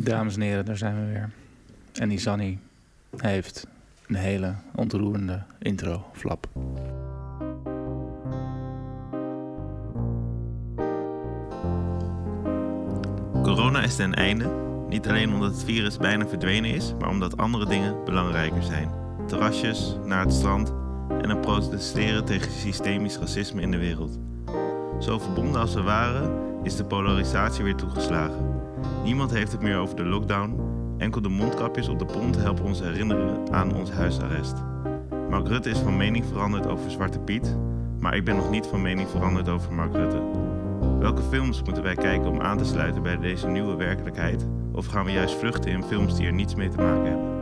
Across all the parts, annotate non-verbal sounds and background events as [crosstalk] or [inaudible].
Dames en heren, daar zijn we weer. En Zanny heeft een hele ontroerende intro-flap. Corona is ten einde. Niet alleen omdat het virus bijna verdwenen is, maar omdat andere dingen belangrijker zijn. Terrasjes, naar het strand en een protesteren tegen systemisch racisme in de wereld. Zo verbonden als we waren, is de polarisatie weer toegeslagen. Niemand heeft het meer over de lockdown. Enkel de mondkapjes op de pont helpen ons herinneren aan ons huisarrest. Mark Rutte is van mening veranderd over Zwarte Piet, maar ik ben nog niet van mening veranderd over Mark Rutte. Welke films moeten wij kijken om aan te sluiten bij deze nieuwe werkelijkheid? Of gaan we juist vluchten in films die er niets mee te maken hebben?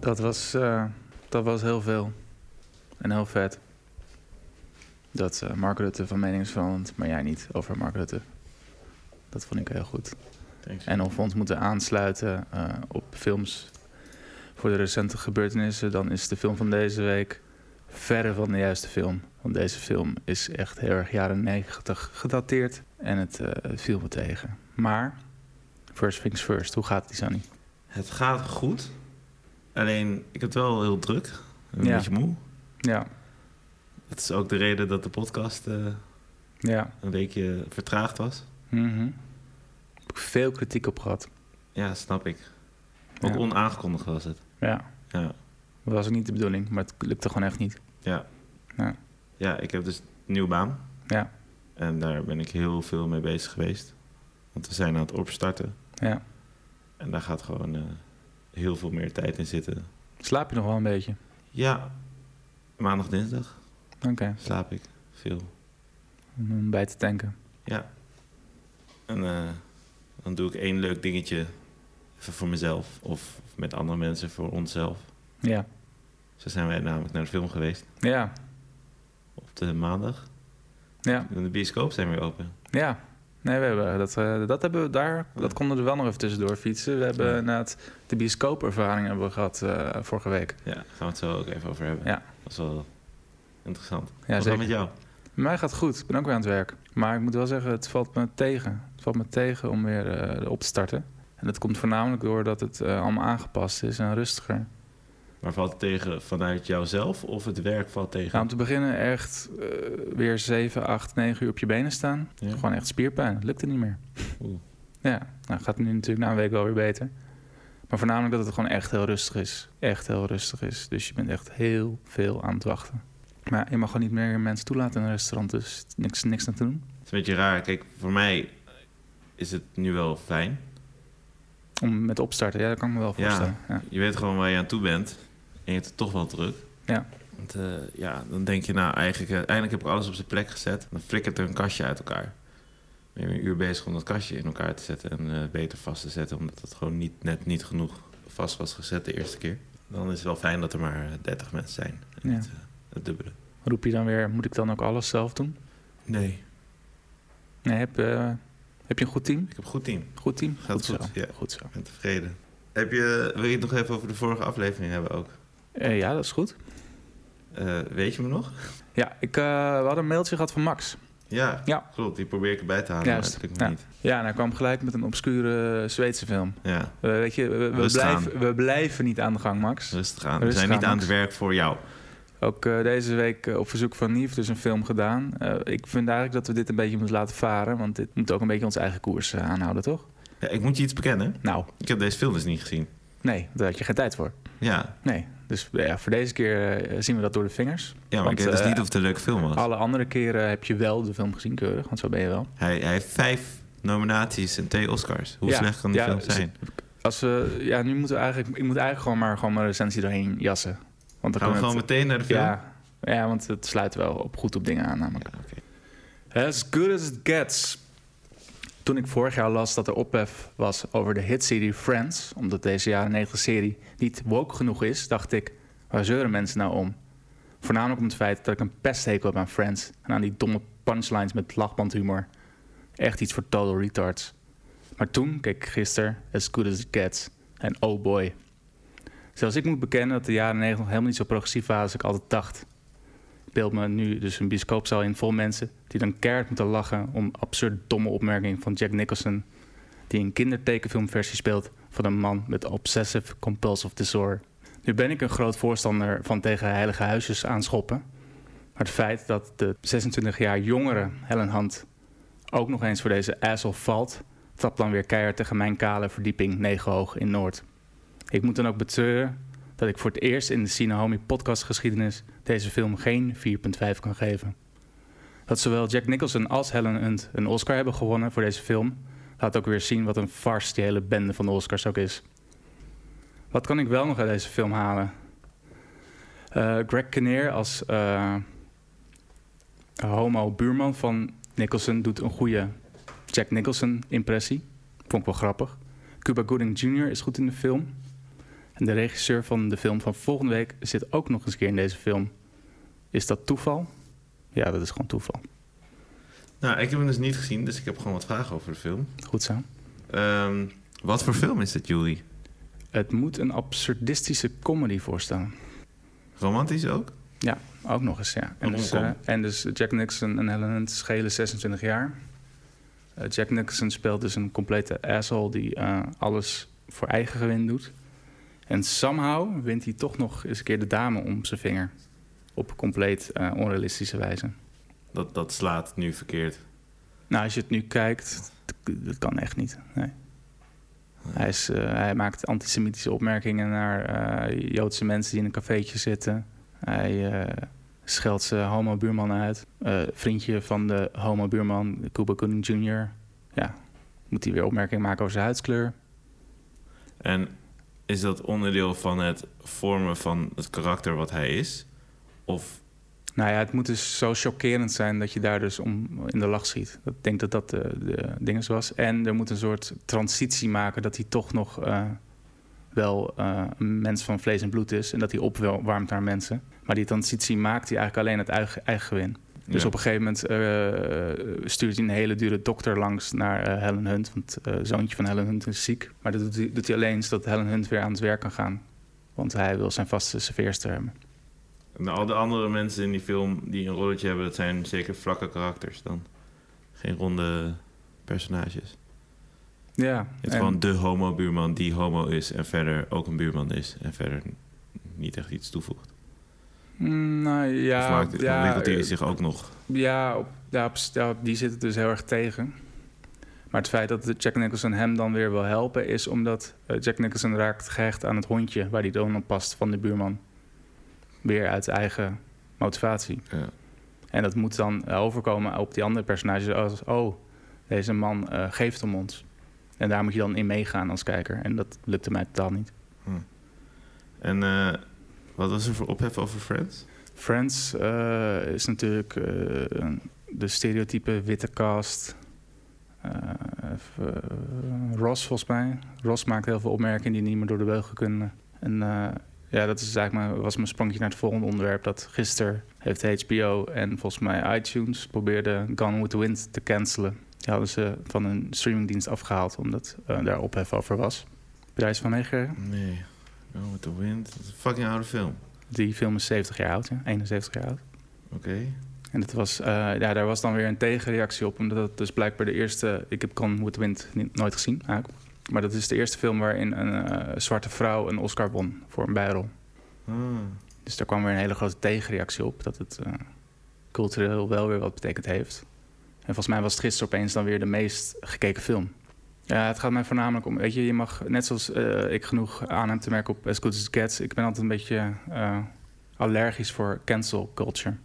Dat was, eh, dat was heel veel. En heel vet. Dat eh, Mark Rutte van mening is veranderd, maar jij niet over Mark Rutte. Dat vond ik heel goed. Thanks. En of we ons moeten aansluiten eh, op films voor de recente gebeurtenissen, dan is de film van deze week verre van de juiste film. Want deze film is echt heel erg jaren 90 gedateerd en het eh, viel me tegen. Maar, first things first, hoe gaat het, Sunny? Het gaat goed. Alleen, ik heb het wel heel druk. Een Ja. beetje moe. Ja, Dat is ook de reden dat de podcast eh, ja. een weekje vertraagd was. Mhm. Heb ik veel kritiek op gehad. Ja, snap ik. Ook Ja. onaangekondigd was het. Ja, Ja. dat was ook niet de bedoeling, maar het lukte gewoon echt niet. Ja. Ja. Ja, ik heb dus een nieuwe baan. Ja, En daar ben ik heel veel mee bezig geweest. Want we zijn aan het opstarten. ja. En daar gaat gewoon eh, heel veel meer tijd in zitten. Slaap je nog wel een beetje? Ja, maandag, dinsdag Oké, slaap ik veel. om bij te tanken. Ja. En eh, dan doe ik één leuk dingetje even voor mezelf. Of met andere mensen voor onszelf. Ja, Zo zijn wij namelijk naar de film geweest. ja, Op de maandag. ja, En de bioscoop zijn weer open. ja. Nee, we hebben dat, eh, dat hebben we daar, dat konden we er wel nog even tussendoor fietsen. We hebben Ja. inderdaad de bioscoopervaring hebben we gehad eh, vorige week. Ja, daar gaan we het zo ook even over hebben. Ja. Dat is wel interessant. Ja, Wat zeker. dan met jou? Bij mij gaat het goed. Ik ben ook weer aan het werk. Maar ik moet wel zeggen, het valt me tegen. Het valt me tegen om weer eh, op te starten. En dat komt voornamelijk doordat het allemaal aangepast is en rustiger. Maar valt het tegen vanuit jouzelf of het werk valt tegen? Nou, om te beginnen echt eh, weer 7, 8, 9 uur op je benen staan. Ja. Gewoon echt spierpijn. Het lukte niet meer. Oeh. Ja, nou gaat nu natuurlijk na een week wel weer beter. Maar voornamelijk dat het gewoon echt heel rustig is. Echt heel rustig is. Dus je bent echt heel veel aan het wachten. Maar je mag gewoon niet meer mensen toelaten in een restaurant. Dus niks, niks aan te doen. Het is een beetje raar. Kijk, voor mij is het nu wel fijn. Om met opstarten, ja, dat kan ik me wel Ja. voorstellen. Ja. Je weet gewoon waar je aan toe bent. En je hebt het toch wel druk. Ja. Want eh, ja, dan denk je, nou, eigenlijk, eh, eindelijk heb ik alles op zijn plek gezet. Dan flikkert er een kastje uit elkaar. Ben je een uur bezig om dat kastje in elkaar te zetten en eh, beter vast te zetten, omdat het gewoon niet, net niet genoeg vast was gezet de eerste keer. Dan is het wel fijn dat er maar eh, 30 mensen zijn. En Ja. eh, het dubbele. Roep je dan weer, moet ik dan ook alles zelf doen? Nee, Nee, heb, eh, heb je een goed team? ik heb een goed team. Goed team? Gaat goed, goed, zo. ja. Goed zo. Ik ben tevreden. Heb je, wil je het nog even over de vorige aflevering hebben ook? Eh, ja, dat is goed. Eh, weet je me nog? Ja, ik, eh, we hadden een mailtje gehad van Max. Ja, Ja. klopt. Die probeer ik erbij te halen, Juist, maar dat lukt ja. me niet. Ja, en hij kwam gelijk met een obscure Zweedse film. Ja, weet je, we, blijven, we blijven niet aan de gang, Max. rustig aan. We zijn niet aan, het werk voor jou. Ook deze week op verzoek van Nief dus een film gedaan. Ik vind eigenlijk dat we dit een beetje moeten laten varen. Want dit moet ook een beetje onze eigen koers aanhouden, toch? Ja, ik moet je iets bekennen. Nou, Ik heb deze film dus niet gezien. nee, daar had je geen tijd voor. Ja, Nee, dus ja, voor deze keer eh, zien we dat door de vingers. ja maar Want, ik weet dus eh, niet of het een leuke film was. Alle andere keren heb je wel de film gezien, keurig. Want zo ben je wel. Hij, hij heeft vijf nominaties en twee Oscars. Hoe Ja, slecht kan die ja, film ze- zijn? Als we, ja, nu moeten we eigenlijk, ik moet eigenlijk gewoon maar gewoon mijn recensie doorheen jassen. Want dan Gaan we gewoon het- meteen naar de film? Ja, ja, want het sluit wel op, goed op dingen aan namelijk. Ja. As good as it gets. Toen ik vorig jaar las dat er ophef was over de hitserie Friends... omdat deze jaren 90 serie niet woke genoeg is... dacht ik, waar zeuren mensen nou om? Voornamelijk om het feit dat ik een pesthekel heb aan Friends... en aan die domme punchlines met lachbandhumor. Echt iets voor total retards. Maar toen keek ik gisteren As Good As It Gets en oh boy. Zelfs ik moet bekennen dat de jaren 90 nog helemaal niet zo progressief waren als ik altijd dacht. Beeld me nu dus een bioscoopzaal in vol mensen... die dan keihard moeten lachen om absurd domme opmerking van Jack Nicholson... die een kindertekenfilmversie speelt van een man met obsessive compulsive disorder. Nu ben ik een groot voorstander van tegen heilige huisjes aanschoppen... maar het feit dat de 26 jaar jongere Helen Hunt ook nog eens voor deze asshole valt... trapt dan weer keihard tegen mijn kale verdieping 9 hoog in Noord. Ik moet dan ook betreuren dat ik voor het eerst in de Cine Homie podcast geschiedenis deze film geen 4.5 kan geven. Dat zowel Jack Nicholson als Helen Hunt een Oscar hebben gewonnen voor deze film, laat ook weer zien wat een farce die hele bende van de Oscars ook is. Wat kan ik wel nog uit deze film halen? Uh, Greg Kinnear als uh, homo-buurman van Nicholson doet een goede Jack Nicholson-impressie. Vond ik wel grappig. Cuba Gooding Jr. is goed in de film. En de regisseur van de film van volgende week zit ook nog eens een keer in deze film. Is dat toeval? Ja, dat is gewoon toeval. Nou, ik heb hem dus niet gezien, dus ik heb gewoon wat vragen over de film. Goed zo. Um, wat voor film is dit, Julie? Het moet een absurdistische comedy voorstellen. Romantisch ook? Ja, ook nog eens, ja. En, dus, uh, en dus Jack Nixon en Helen Hunt schelen 26 jaar. Uh, Jack Nixon speelt dus een complete asshole die uh, alles voor eigen gewin doet. En somehow wint hij toch nog eens een keer de dame om zijn vinger. Op compleet uh, onrealistische wijze. Dat, dat slaat nu verkeerd. Nou, als je het nu kijkt, dat kan echt niet. Nee. Hij, is, uh, hij, maakt antisemitische opmerkingen naar uh, Joodse mensen die in een cafeetje zitten. Hij uh, scheldt zijn homo-buurman uit. vriendje van de homo-buurman, Cuba Gooding Jr. Ja, moet hij weer opmerkingen maken over zijn huidskleur. En is dat onderdeel van het vormen van het karakter wat hij is? Of... Nou ja, het moet dus zo chockerend zijn dat je daar dus om in de lach ziet. Ik denk dat dat de, de ding was. En er moet een soort transitie maken dat hij toch nog uh, wel uh, een mens van vlees en bloed is. En dat hij opwarmt naar mensen. Maar die transitie maakt hij eigenlijk alleen het eigen gewin. Dus ja. op een gegeven moment uh, stuurt hij een hele dure dokter langs naar uh, Helen Hunt. Want het zoontje van Helen Hunt is ziek. Maar dat doet hij, doet hij alleen zodat Helen Hunt weer aan het werk kan gaan. Want hij wil zijn vaste serveerster hebben. En al de andere mensen in die film die een rolletje hebben... dat zijn zeker vlakke karakters dan. Geen ronde personages. Ja. Het is en... gewoon de homo-buurman die homo is... en verder ook een buurman is. En verder niet echt iets toevoegt. Nou ja, of maakt, ja, ontwikkelt hij zich ook nog? Ja, op, ja, op, ja, die zit het dus heel erg tegen. Maar het feit dat Jack Nicholson hem dan weer wil helpen... is omdat uh, Jack Nicholson raakt gehecht aan het hondje... waar hij dan op past van de buurman. Weer uit eigen motivatie. Ja. En dat moet dan overkomen op die andere personages als... oh, deze man uh, geeft om ons. En daar moet je dan in meegaan als kijker. En dat lukte mij totaal niet. Hm. En... Uh... Wat was er voor ophef over Friends? Friends uh, is natuurlijk uh, de stereotype witte cast. Uh, Ross volgens mij. Ross maakt heel veel opmerkingen die niet meer door de beugel kunnen. En ja, dat is eigenlijk mijn, was mijn sprongje naar het volgende onderwerp. Dat gisteren heeft HBO en volgens mij iTunes probeerde Gone with the Wind te cancelen. Die hadden ze van een streamingdienst afgehaald omdat daar ophef over was. Heb je daar iets van meegekregen? Nee. Oh, with the Wind. Dat is een fucking oude film. Die film is 70 jaar oud, ja. 71 jaar oud. Oké. Okay. En dat was, uh, ja, daar was dan weer een tegenreactie op. Omdat het dus blijkbaar de eerste... Ik heb Gone with the Wind niet, nooit gezien, eigenlijk. Maar dat is de eerste film waarin een uh, zwarte vrouw een Oscar won voor een bijrol. Ah. Dus daar kwam weer een hele grote tegenreactie op. Dat het uh, cultureel wel weer wat betekend heeft. En volgens mij was het gisteren opeens dan weer de meest gekeken film. Ja, het gaat mij voornamelijk om. Weet je, je mag net zoals uh, ik genoeg aan hem te merken op As Good As It Gets. Ik ben altijd een beetje uh, allergisch voor cancel culture.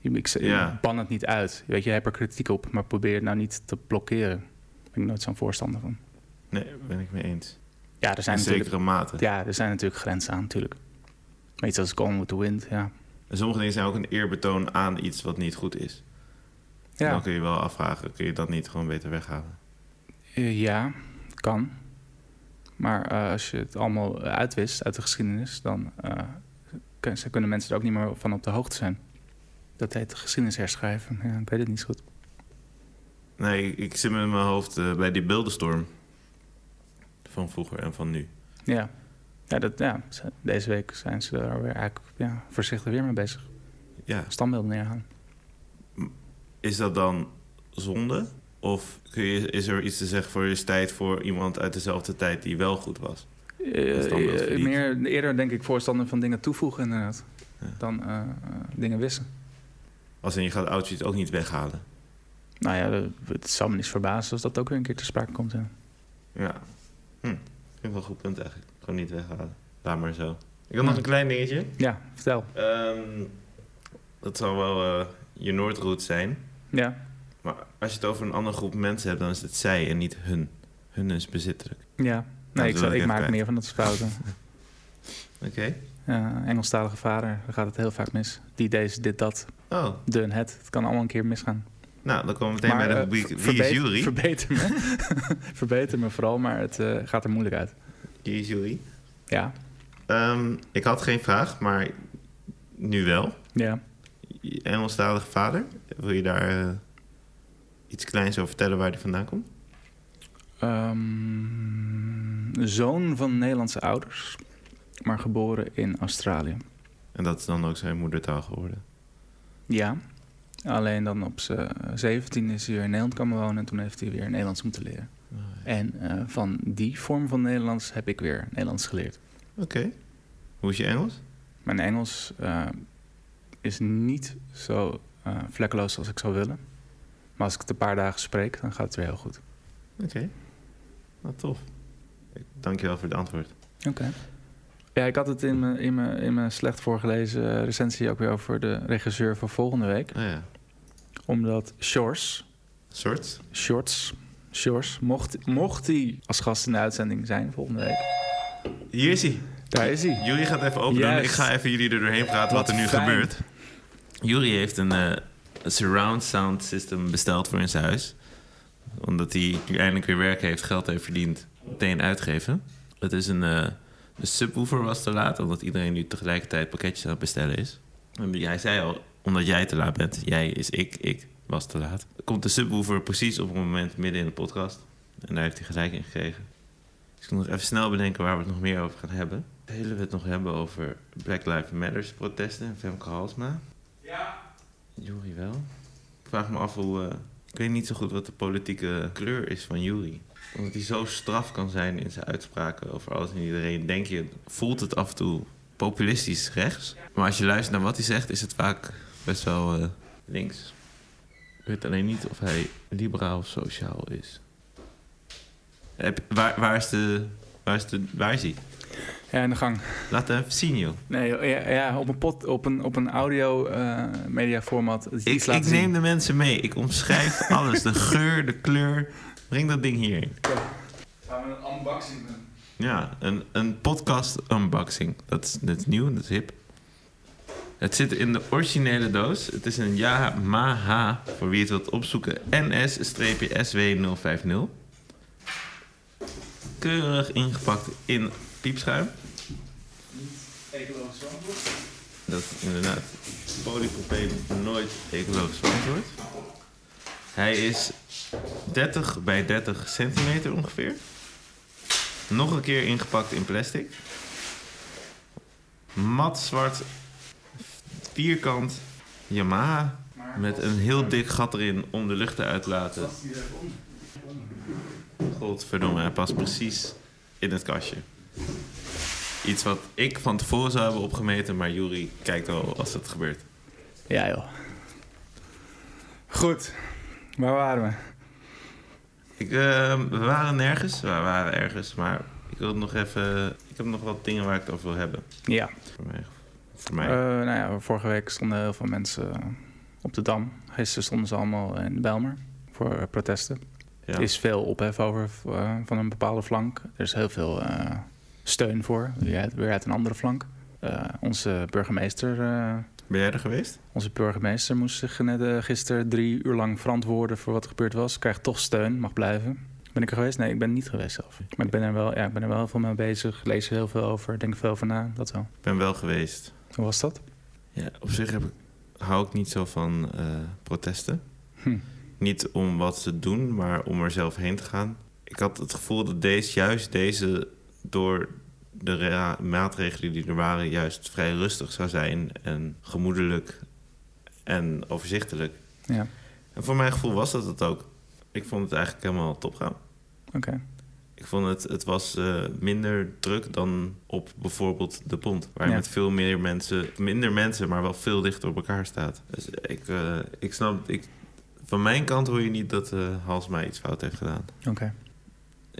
Ik, Ja. ban het niet uit. Weet je, je hebt er kritiek op, maar probeer het nou niet te blokkeren. Daar ben ik nooit zo'n voorstander van. Nee, ben ik mee eens. Ja, er zijn In natuurlijk, zekere mate. ja, er zijn natuurlijk grenzen aan, natuurlijk. Maar iets als Gone with the Wind, ja. En sommige dingen zijn ook een eerbetoon aan iets wat niet goed is. Ja, Dan kun je wel afvragen, kun je dat niet gewoon beter weghalen? Eh, ja kan. Maar eh, als je het allemaal uitwist uit de geschiedenis, dan kun- kunnen mensen er ook niet meer van op de hoogte zijn. Dat heet geschiedenis herschrijven. Ja, ik weet het niet zo goed. Nee, ik, zit met mijn hoofd bij die beeldenstorm. Van vroeger en van nu. Ja, ja, dat, ja ze- deze week zijn ze daar weer eigenlijk ja, voorzichtig weer mee bezig. Ja. standbeelden neerhalen. Is dat dan zonde? Of kun je, is er iets te zeggen voor je tijd voor iemand uit dezelfde tijd die wel goed was? Verliet. meer, eerder denk ik voorstander van dingen toevoegen inderdaad. Ja. Dan eh, dingen wissen. Als in je gaat Auschwitz ook niet weghalen. Nou ja, het zou me niets verbazen als dat ook weer een keer te sprake komt. Ja. Ja. Hm. Vind ik wel een goed punt eigenlijk. Gewoon niet weghalen. Laat maar zo. Ik had Ja. nog een klein dingetje. ja, vertel. Ehm, dat zal wel eh, je Noordroute zijn. Ja, Maar als je het over een andere groep mensen hebt, dan is het zij en niet hun. Hun is bezittelijk. ja. Nee, ik, zou- ik maak meer van dat soort fouten. [laughs] [laughs] Oké. Ja, Engelstalige vader, daar gaat het heel vaak mis. Die, deze, dit, dat, Oh, de en het. Het kan allemaal een keer misgaan. nou, dan komen we meteen bij de eh, rubriek Wie is Jury? Verbeter me. [laughs] verbeter me vooral, maar het eh, gaat er moeilijk uit. Wie is Jury? Ja, Ehm, ik had geen vraag, maar nu wel. ja. Engelstalige vader. Wil je daar eh, iets kleins over vertellen waar die vandaan komt? Ehm, zoon van Nederlandse ouders, maar geboren in Australië. En dat is dan ook zijn moedertaal geworden. Ja, alleen dan op zijn 17 is hij weer in Nederland komen wonen en toen heeft hij weer Nederlands moeten leren. En eh, van die vorm van Nederlands heb ik weer Nederlands geleerd. Oké. Hoe is je Engels? Mijn Engels eh, is niet zo eh, vlekkeloos als ik zou willen. Maar als ik het een paar dagen spreek, dan gaat het weer heel goed. Oké. Nou, tof. Dankjewel voor het antwoord. Oké. Ja, ik had het in mijn, in mijn, in mijn slecht voorgelezen recensie ook weer over de regisseur van volgende week. Oh ja. Omdat Shores, Soort? Shorts, Shores, mocht, mocht hij als gast in de uitzending zijn volgende week. Hier is hij. Daar is hij. Jullie gaat even open doen. Yes. Ik ga even jullie er doorheen praten wat, Wat er nu fijn. gebeurt. Jury heeft een, eh, een surround sound system besteld voor in zijn huis. Omdat hij nu eindelijk weer werk heeft, geld heeft verdiend. Meteen uitgeven. Het is een, de subwoofer was te laat, omdat iedereen nu tegelijkertijd pakketjes aan het bestellen is. En hij zei al, omdat jij te laat bent. Jij is ik, ik was te laat. Komt de subwoofer precies op het moment midden in de podcast. En daar heeft hij gelijk in gekregen. Dus ik moet nog even snel bedenken waar we het nog meer over gaan hebben. Willen we het nog hebben over Black Lives Matters protesten en Femke Halsma? Ja. Jury wel. Ik vraag me af hoe... eh, ik weet niet zo goed wat de politieke kleur is van Jury. Omdat hij zo straf kan zijn in zijn uitspraken over alles en iedereen. Denk je, voelt het af en toe populistisch rechts. Maar als je luistert naar wat hij zegt, is het vaak best wel eh, links. Ik weet alleen niet of hij liberaal of sociaal is. Heb, waar, waar, is de, waar, is de, waar is hij? Ja, in de gang. Laat even zien, joh. Nee, ja, ja, op een, pot, op een, op een audio eh media format. Ik, neem zien. de mensen mee. Ik omschrijf [laughs] alles. De geur, de kleur. Breng dat ding hierheen. Gaan we een unboxing doen? Ja, een, een podcast unboxing. Dat is, dat is nieuw, dat is hip. Het zit in de originele doos. Het is een Yamaha, voor wie het wilt opzoeken, NS-SW050. Keurig ingepakt in piepschuim. Ecologisch verantwoord. Dat inderdaad polypropeen nooit ecologisch verantwoord. Hij is 30 bij 30 centimeter ongeveer. Nog een keer ingepakt in plastic. Mat zwart, vierkant Yamaha. Met een heel dik gat erin om de lucht te laten. Godverdomme, hij past precies in het kastje. Iets wat ik van tevoren zou hebben opgemeten, maar Juri kijkt al als het gebeurt. Ja, joh. Goed. Waar waren we? Ik, eh, we waren nergens, we waren ergens, maar ik wil nog even. Ik heb nog wat dingen waar ik het over wil hebben. Ja. Voor mij. Voor mij. Eh, nou ja, vorige week stonden heel veel mensen eh, op de Dam. Gisteren stonden ze allemaal in Belmer voor eh, protesten. ja. Er is veel ophef over van een bepaalde flank. Er is heel veel eh, steun voor, weer uit, een andere flank. Eh, onze burgemeester... eh, Ben jij er geweest? Onze burgemeester moest zich net eh, gisteren drie uur lang verantwoorden voor wat er gebeurd was. Krijgt toch steun, mag blijven. Ben ik er geweest? Nee, ik ben niet geweest zelf. Maar ik ben er wel, ja, ik ben er wel veel mee bezig. Lees er heel veel over, denk er veel over na. Dat wel. Ik ben wel geweest. Hoe was dat? Ja, op zich heb ik, hou ik niet zo van protesten. Hm. Niet om wat ze doen, maar om er zelf heen te gaan. Ik had het gevoel dat deze, juist deze door de maatregelen die er waren, juist vrij rustig zou zijn en gemoedelijk en overzichtelijk. Ja, En voor mijn gevoel was dat het ook. Ik vond het eigenlijk helemaal top gaan. oké. Ik vond het, het was eh, minder druk dan op bijvoorbeeld de pont. Waar je Ja. met veel meer mensen, minder mensen, maar wel veel dichter op elkaar staat. Dus ik, eh, ik snap, ik, van mijn kant hoor je niet dat eh Hals mij iets fout heeft gedaan. Oké.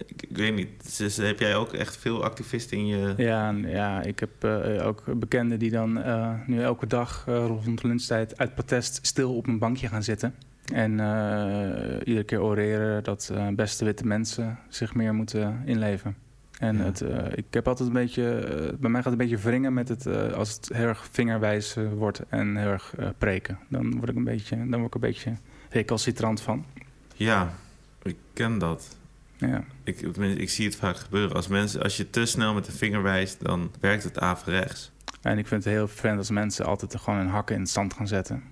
Ik, ik weet niet, dus heb jij ook echt veel activisten in je... Ja, ja, ik heb eh, ook bekenden die dan eh, nu elke dag eh, rond lunchtijd uit protest stil op een bankje gaan zitten. En iedere keer oreren dat beste witte mensen zich meer moeten inleven. En Ja. het, ik heb altijd een beetje, bij mij gaat het een beetje wringen met het, als het heel erg vingerwijs wordt en heel erg preken. Dan word ik een beetje, dan word ik een beetje recalcitrant van. Ja, ik ken dat. Ja, Ik, ik zie het vaak gebeuren. Als, mensen, als je te snel met de vinger wijst, dan werkt het averechts. En ik vind het heel vervelend als mensen altijd gewoon hun hakken in het zand gaan zetten.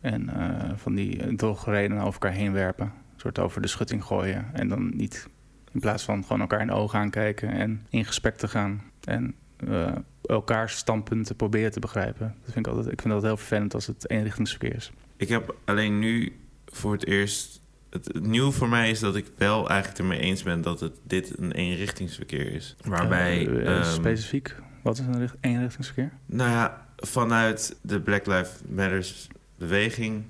En eh, van die drogredenen over elkaar heen werpen. Een soort over de schutting gooien. En dan niet in plaats van gewoon elkaar in de ogen aankijken en in gesprek te gaan. En eh, elkaars standpunten proberen te begrijpen. Dat vind ik, altijd, ik vind dat heel vervelend als het eenrichtingsverkeer is. Ik heb alleen nu voor het eerst... Het, het nieuw voor mij is dat ik wel eigenlijk ermee eens ben dat het, dit een eenrichtingsverkeer is. Waarbij... Eh, eh, ehm, specifiek, wat is een richt- eenrichtingsverkeer? Nou ja, vanuit de Black Lives Matters beweging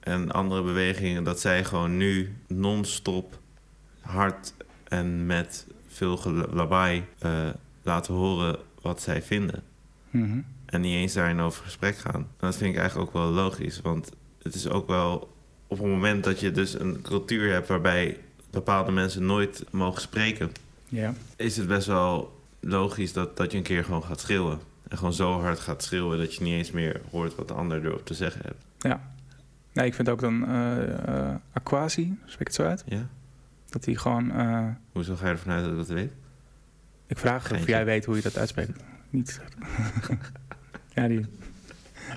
en andere bewegingen... dat zij gewoon nu non-stop hard en met veel lawaai eh, laten horen wat zij vinden. Mhm. En niet eens daarin over gesprek gaan. En dat vind ik eigenlijk ook wel logisch. Want het is ook wel op het moment dat je dus een cultuur hebt waarbij bepaalde mensen nooit mogen spreken, Ja. is het best wel logisch dat, dat je een keer gewoon gaat schreeuwen. En gewoon zo hard gaat schreeuwen dat je niet eens meer hoort wat de ander erop te zeggen heeft. ja. Nee, ik vind ook dan eh eh, Aquasi, spreek het zo uit? Ja? Dat hij gewoon... eh, Hoezo ga je ervan uit dat ik dat weet? Ik vraag of jij weet hoe je dat uitspreekt. Niet. [laughs] ja, die,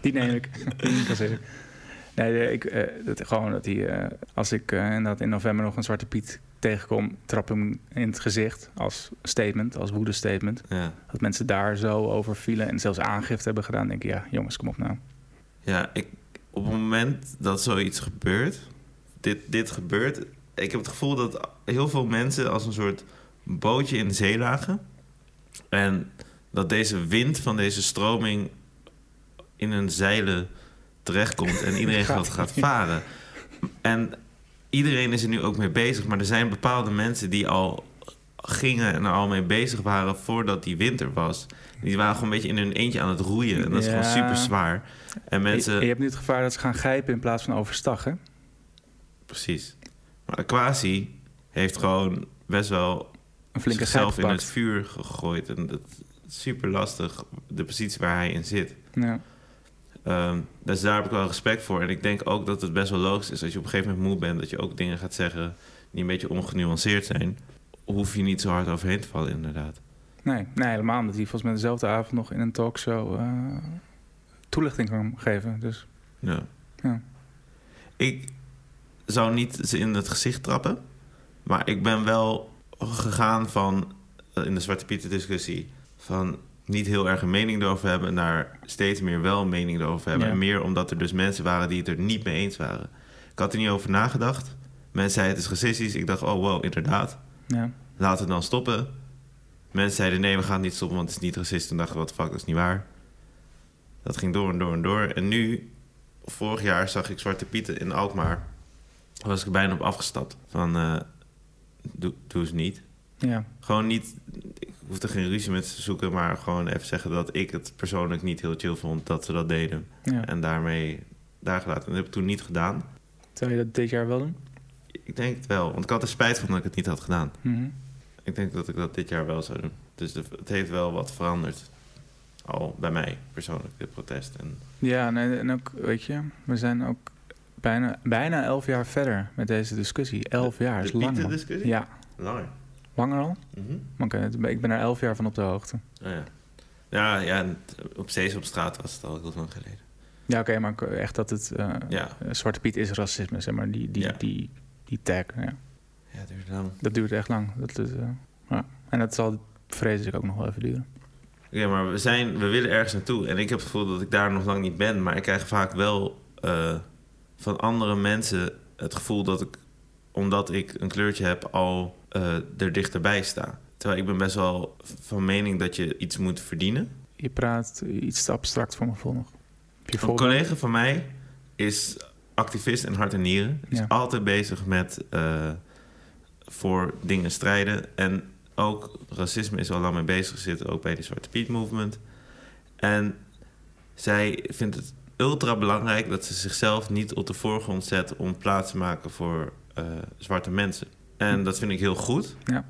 die neem ik. Die neem ik. Nee, ik, eh, dat, gewoon dat hij, eh, als ik eh, inderdaad in november nog een Zwarte Piet tegenkom, trap hem in het gezicht als statement, als woede-statement. Ja. Dat mensen daar zo over vielen en zelfs aangifte hebben gedaan, denk ik, ja, jongens, kom op nou. Ja, ik, op het moment dat zoiets gebeurt, dit, dit gebeurt, ik heb het gevoel dat heel veel mensen als een soort bootje in de zee lagen. En dat deze wind van deze stroming in hun zeilen terechtkomt en iedereen Gaat varen. En iedereen is er nu ook mee bezig, maar er zijn bepaalde mensen die al gingen en er al mee bezig waren voordat die winter was. Die waren gewoon een beetje in hun eentje aan het roeien. En dat is Ja. gewoon super zwaar. En mensen... Je, je hebt nu het gevaar dat ze gaan grijpen in plaats van overstag, hè? Precies. Maar Aquasi heeft gewoon best wel Een flinke zichzelf in het vuur gegooid. En dat is super lastig, de positie waar hij in zit. Ja. Ehm, dus daar heb ik wel respect voor. En ik denk ook dat het best wel logisch is als je op een gegeven moment moe bent... dat je ook dingen gaat zeggen die een beetje ongenuanceerd zijn. Hoef je niet zo hard overheen te vallen, inderdaad. Nee, nee, helemaal omdat hij volgens mij dezelfde avond nog in een talkshow eh, toelichting kan geven. Dus Ja. Ja. Ik zou niet ze in het gezicht trappen. Maar ik ben wel gegaan van, eh, in de Zwarte Pieten discussie... van niet heel erg een mening erover hebben... naar steeds meer wel een mening erover hebben. Ja. En meer omdat er dus mensen waren die het er niet mee eens waren. Ik had er niet over nagedacht. Mensen zeiden het is racistisch. Ik dacht, oh wow, inderdaad. ja, we het dan stoppen. Mensen zeiden nee, we gaan het niet stoppen, want het is niet racistisch. Toen dachten we, wat fuck, dat is niet waar. Dat ging door en door en door. En nu, vorig jaar zag ik Zwarte Pieten in Alkmaar. Daar was ik er bijna op afgestapt. Van, eh, doe, doe eens niet. ja, Gewoon niet, ik hoefde geen ruzie met ze te zoeken... maar gewoon even zeggen dat ik het persoonlijk niet heel chill vond... dat ze dat deden. ja. En daarmee daar gelaten. En dat heb ik toen niet gedaan. Zou je dat dit jaar wel doen? Ik denk het wel, want ik had er spijt van dat ik het niet had gedaan. Mhm. Ik denk dat ik dat dit jaar wel zou doen. Dus de- het heeft wel wat veranderd. Al bij mij persoonlijk, dit protest. En Ja, nee, en ook, weet je, we zijn ook bijna, bijna elf jaar verder met deze discussie. Elf jaar is de lang, man. Pieten-discussie? Ja, Langer. Langer al? Mhm. Oké, ik ben er elf jaar van op de hoogte. Oh, ja. Ja, ja, en op Sesamstraat was het al heel lang geleden. Ja, oké, maar echt dat het... eh, Ja, eh, Zwarte Piet is racisme, zeg maar. Die, die, Ja. die, die tag, ja. ja het duurt lang. Dat duurt echt lang. Dat is, eh, ja. En dat zal vreselijk ook nog wel even duren. Ja, maar we, zijn, we willen ergens naartoe. En ik heb het gevoel dat ik daar nog lang niet ben. Maar ik krijg vaak wel van andere mensen het gevoel dat ik, omdat ik een kleurtje heb, al eh, er dichterbij sta. Terwijl ik ben best wel van mening dat je iets moet verdienen. Je praat iets te abstract voor me vol nog. Een collega van mij is activist in hart en nieren. Is Ja. altijd bezig met eh, voor dingen strijden. En ook racisme is al lang mee bezig. Zit ook bij de Zwarte Piet Movement. En zij vindt het ultra belangrijk dat ze zichzelf niet op de voorgrond zet om plaats te maken voor eh, zwarte mensen. En dat vind ik heel goed. Ja.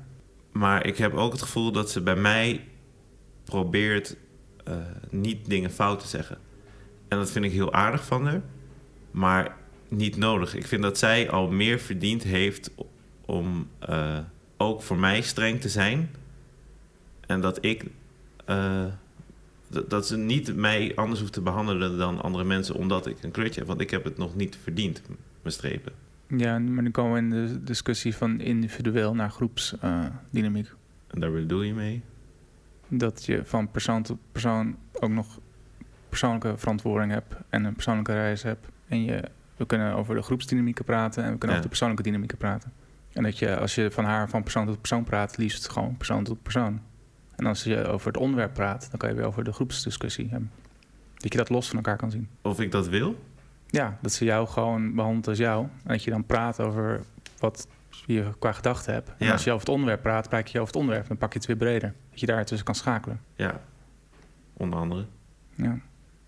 Maar ik heb ook het gevoel dat ze bij mij probeert eh, niet dingen fout te zeggen. En dat vind ik heel aardig van haar. Maar niet nodig. Ik vind dat zij al meer verdiend heeft om eh, ook voor mij streng te zijn. En dat ik. eh, dat- dat ze niet mij anders hoeft te behandelen dan andere mensen omdat ik een kleurtje heb. Want ik heb het nog niet verdiend, mijn strepen. Ja, maar nu komen we in de discussie van individueel naar groepsdynamiek. En daar bedoel je mee? dat je van persoon tot persoon ook nog persoonlijke verantwoording hebt en een persoonlijke reis hebt. En je, we kunnen over de groepsdynamieken praten en we kunnen Ja. over de persoonlijke dynamieken praten. En dat je, als je van haar van persoon tot persoon praat, liefst gewoon persoon tot persoon. En als je over het onderwerp praat, dan kan je weer over de groepsdiscussie hebben. Dat je dat los van elkaar kan zien. Of ik dat wil? Ja, dat ze jou gewoon behandelt als jou. En dat je dan praat over wat je qua gedachten hebt. En Ja. als je over het onderwerp praat, praat je over het onderwerp. Dan pak je het weer breder. Dat je daar tussen kan schakelen. Ja, onder andere. Ja.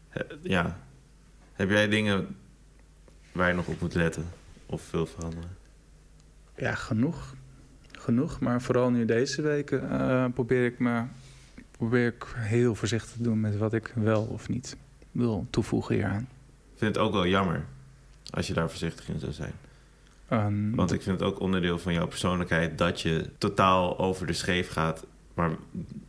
He- ja. Heb jij dingen waar je nog op moet letten? Of veel veranderen? Ja, genoeg. Genoeg. Maar vooral nu deze weken eh, probeer ik me probeer ik heel voorzichtig te doen met wat ik wel of niet wil toevoegen hieraan. Ik vind het ook wel jammer als je daar voorzichtig in zou zijn. Ehm, Want ik vind het ook onderdeel van jouw persoonlijkheid dat je totaal over de scheef gaat, maar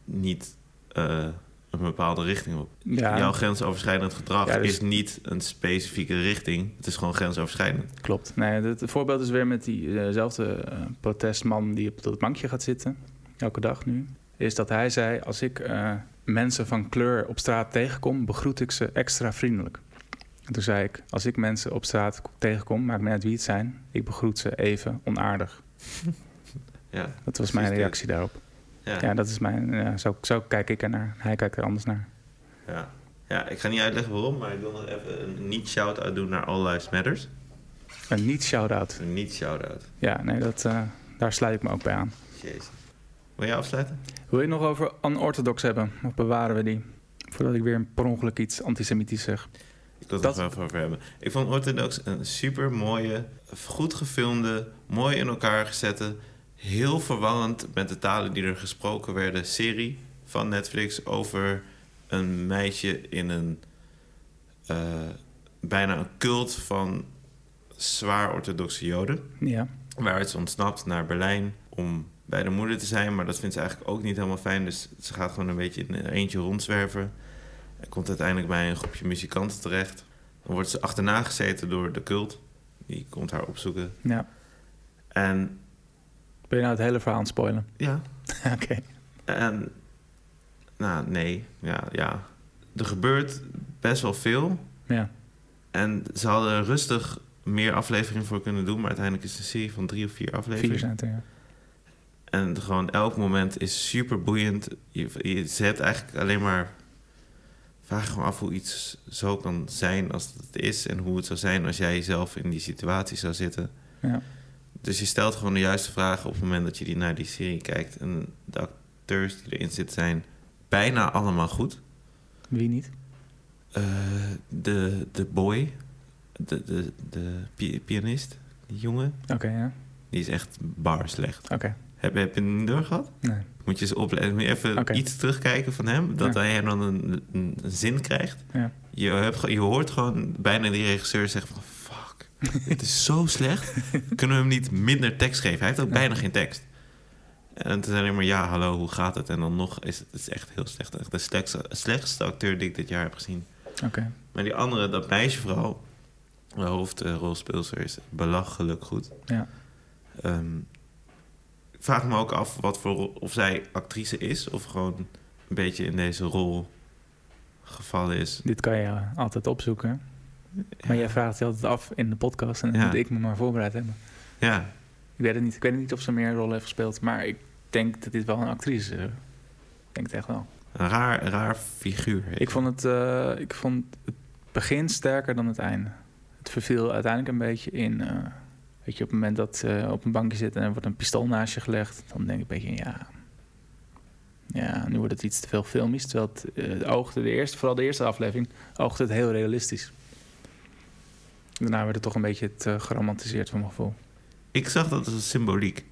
niet eh, een bepaalde richting op. ja, Jouw grensoverschrijdend gedrag Ja, dus- is niet een specifieke richting. Het is gewoon grensoverschrijdend. klopt. Nee, het, voorbeeld is weer met diezelfde eh, protestman die op dat bankje gaat zitten, elke dag nu. Is dat hij zei: Als ik eh, mensen van kleur op straat tegenkom, begroet ik ze extra vriendelijk. En toen zei ik: Als ik mensen op straat tegenkom, maakt me uit wie het zijn, ik begroet ze even onaardig. [laughs] Ja, Dat was mijn dit. reactie daarop. ja, Ja, dat is mijn. Ja, zo, zo kijk ik ernaar. Hij kijkt er anders naar. ja. ja, ik ga niet uitleggen waarom, maar ik wil nog even een niet-shout-out doen naar All Lives Matters. Een niet shout-out. Een niet-shout-out. Ja, nee, dat, eh, daar sluit ik me ook bij aan. Jezus. Wil jij afsluiten? Wil je het nog over unorthodox hebben? Of bewaren we die? Voordat ik weer per ongeluk iets antisemitisch zeg. Ik wil het Dat- nog wel over hebben. Ik vond Orthodox een super mooie, goed gefilmde, mooi in elkaar gezette, heel verwarrend met de talen die er gesproken werden, serie van Netflix over een meisje in een eh, bijna een cult van zwaar orthodoxe Joden. Ja, Waaruit ze ontsnapt naar Berlijn om bij de moeder te zijn. Maar dat vindt ze eigenlijk ook niet helemaal fijn. Dus ze gaat gewoon een beetje in een eentje rondzwerven. En komt uiteindelijk bij een groepje muzikanten terecht. Dan wordt ze achterna gezeten door de cult. Die komt haar opzoeken. ja. En Ben je nou het hele verhaal aan het spoilen? ja, [laughs] Oké. en... Nou, nee. Ja, ja. Er gebeurt best wel veel. Ja, En ze hadden rustig meer afleveringen voor kunnen doen. Maar uiteindelijk is het een serie van drie of vier afleveringen. vier zijn er, ja. En gewoon elk moment is super boeiend. Je, je zet eigenlijk alleen maar. Vraag gewoon af hoe iets zo kan zijn als het is. En hoe het zou zijn als jij zelf in die situatie zou zitten. ja. Dus je stelt gewoon de juiste vragen op het moment dat je die naar die serie kijkt. En de acteurs die erin zitten zijn bijna allemaal goed. Wie niet? Eh, de, de boy, de, de, de pi- pianist, die jongen, Oké, ja. die is echt bar slecht. Oké, Heb, heb je hem niet doorgehad? nee. Moet je eens opletten. Moet je even iets terugkijken van hem. Dat Ja. hij dan een, een, een zin krijgt. Ja. Je, hebt, je hoort gewoon bijna die regisseur zeggen van... Fuck, [laughs] dit is zo slecht. Kunnen we hem niet minder tekst geven? Hij heeft ook Ja. bijna geen tekst. En toen zei hij maar, ja, hallo, hoe gaat het? En dan nog is het, het is echt heel slecht. Echt de slechtste, slechtste acteur die ik dit jaar heb gezien. Oké. Maar die andere, dat meisje vooral... De hoofdrolspeelster is belachelijk goed. Ja. Ehm, ik vraag me ook af wat voor, of zij actrice is of gewoon een beetje in deze rol gevallen is. Dit kan je altijd opzoeken. Maar jij vraagt je altijd af in de podcast en dan Ja. moet ik me maar voorbereid hebben. Ja, Ik weet het niet. Ik weet niet of ze meer rol heeft gespeeld, maar ik denk dat dit wel een actrice is. Ik denk het echt wel. een raar, raar figuur. Ik vond het, eh, ik vond het begin sterker dan het einde. Het verviel uiteindelijk een beetje in... eh, weet je, op het moment dat ze op een bankje zit en er wordt een pistool naast je gelegd... dan denk ik een beetje, ja... Ja, nu wordt het iets te veel filmisch. Terwijl het, het oogde, de eerste, vooral de eerste aflevering, oogde het heel realistisch. Daarna werd het toch een beetje te geromantiseerd van mijn gevoel. Ik zag dat als symboliek.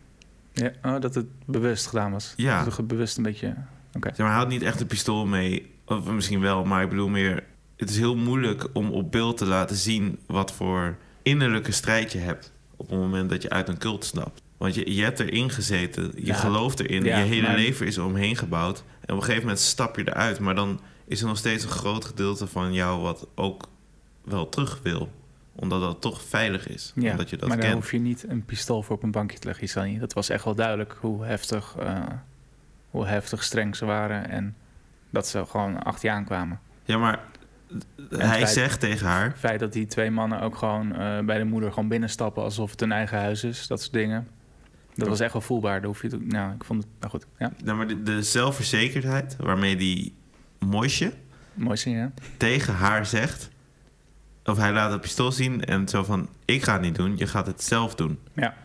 Ja, oh, dat het bewust gedaan was. Ja. Dat het bewust een beetje... Oké. Zeg maar, had niet echt een pistool mee. Of misschien wel, maar ik bedoel meer... Het is heel moeilijk om op beeld te laten zien... wat voor innerlijke strijd je hebt... op het moment dat je uit een cult stapt. Want je, je hebt erin gezeten, je Ja. gelooft erin... Ja, je hele maar- leven is er omheen gebouwd. En op een gegeven moment stap je eruit... maar dan is er nog steeds een groot gedeelte van jou... wat ook wel terug wil. Omdat dat toch veilig is. Ja, omdat je dat maar dan kent. hoef je niet een pistool voor op een bankje te leggen. Isani. Dat was echt wel duidelijk hoe heftig, eh, hoe heftig streng ze waren. En dat ze gewoon achter je aankwamen. Ja, maar hij feit- zegt tegen haar... Het feit dat die twee mannen ook gewoon eh, bij de moeder gewoon binnenstappen... alsof het hun eigen huis is, dat soort dingen. Dat was echt wel voelbaar. Daar hoef je te, nou, ik vond het... Nou goed, ja. Nou, maar de, de zelfverzekerdheid waarmee die Moisje Mooi zien, ja. tegen haar zegt... of hij laat het pistool zien en zo van... ik ga het niet doen, je gaat het zelf doen. Ja.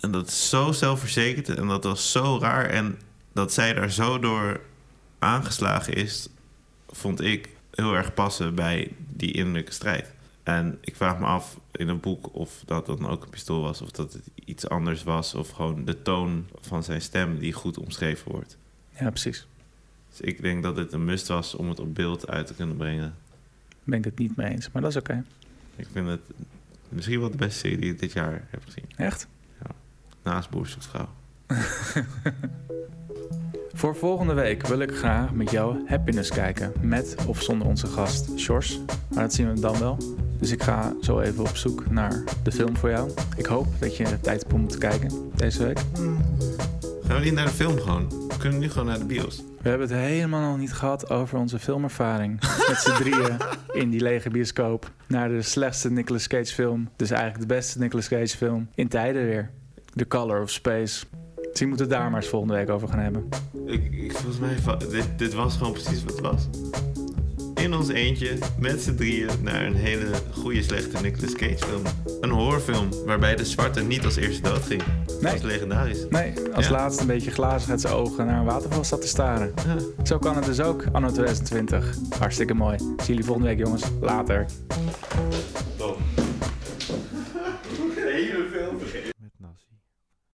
En dat is zo zelfverzekerd en dat was zo raar... en dat zij daar zo door aangeslagen is... vond ik heel erg passen bij die innerlijke strijd. En ik vraag me af in een boek of dat dan ook een pistool was... of dat het iets anders was... of gewoon de toon van zijn stem die goed omschreven wordt. Ja, precies. Dus ik denk dat het een must was om het op beeld uit te kunnen brengen. Ben ik het niet mee eens, maar dat is oké. Ik vind het misschien wel de beste serie die ik dit jaar heb gezien. Echt? Naast Boer zoekt vrouw. [laughs] Voor volgende week wil ik graag met jou Happiness kijken. Met of zonder onze gast Sjors. Maar dat zien we dan wel. Dus ik ga zo even op zoek naar de film voor jou. Ik hoop dat je tijd hebt om te kijken deze week. Gaan we niet naar de film gewoon? We kunnen nu gewoon naar de bios. We hebben het helemaal nog niet gehad over onze filmervaring. [laughs] Met z'n drieën in die lege bioscoop. Naar de slechtste Nicolas Cage film. Dus eigenlijk de beste Nicolas Cage film. In tijden weer. The Color of Space. Misschien moeten we het daar maar eens volgende week over gaan hebben. Ik, ik, volgens mij, dit, dit was gewoon precies wat het was. In ons eentje, met z'n drieën, naar een hele goede, slechte Nicolas Cage film. Een horrorfilm, waarbij de zwarte niet als eerste dood ging. Dat is legendarisch. Nee, als Ja. laatste een beetje glazig uit zijn ogen naar een waterval zat te staren. Ja. Zo kan het dus ook, anno 2020. Hartstikke mooi. Zie jullie volgende week, jongens. Later. Top.